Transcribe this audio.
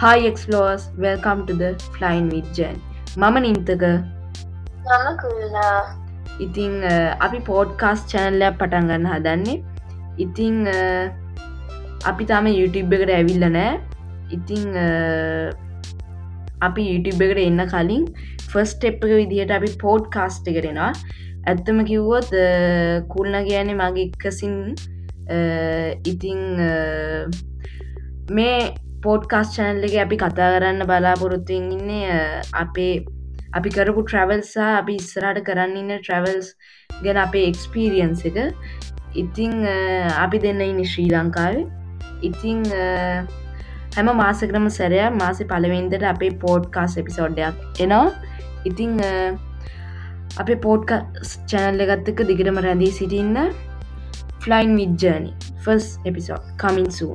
Hi explorers, welcome to the Flying with Jen. මම නින්තක. මම කුල්ලා. ඉතිං අපි පෝඩ්කාස් චැනල්ලයක් පටන් ගන්න හදන්නේ. ඉතිං අපි තාම YouTube එකට ඇවිල්ල නෑ. ඉතිං අපි YouTube එකට එන්න කලින් ෆස්ට එප් එක විදිහට අපි පෝඩ් කාස්ට එකරෙනවා ඇත්තම කිව්වොත් කුල්න කියන මගේ එක්කසින් ඉතිං මේ පෝඩ්කාස් චැනල් එක අපි කතා කරන්න බලාපොරොත්තුවෙන් ඉන්නේ අ, අපේ අපි කරපු ට්‍රවල්සා අපි ඉස්සරට කරන්න ඉන්න ට්‍රවල්ස් ගැන අපේ එක්ස්පීරියන්ස එක. ඉතිං අ, අපි දෙන්න ඉන්න ශ්‍රී ලංකාවේ. ඉතිං අ, හැම මාසකරම සැරය මාසෙ පලවෙන්දට අපේ පෝඩ්කාස් එපිසෝඩ්ඩයක් එනවා. ඉතිං අ, අපේ පෝඩ්ක චැනල්ල ගත්තක දිගටම රැඳී සිටින්න. ෆලයින් විජ්ජනි ෆස් එපිසෝඩ් කමින්සූ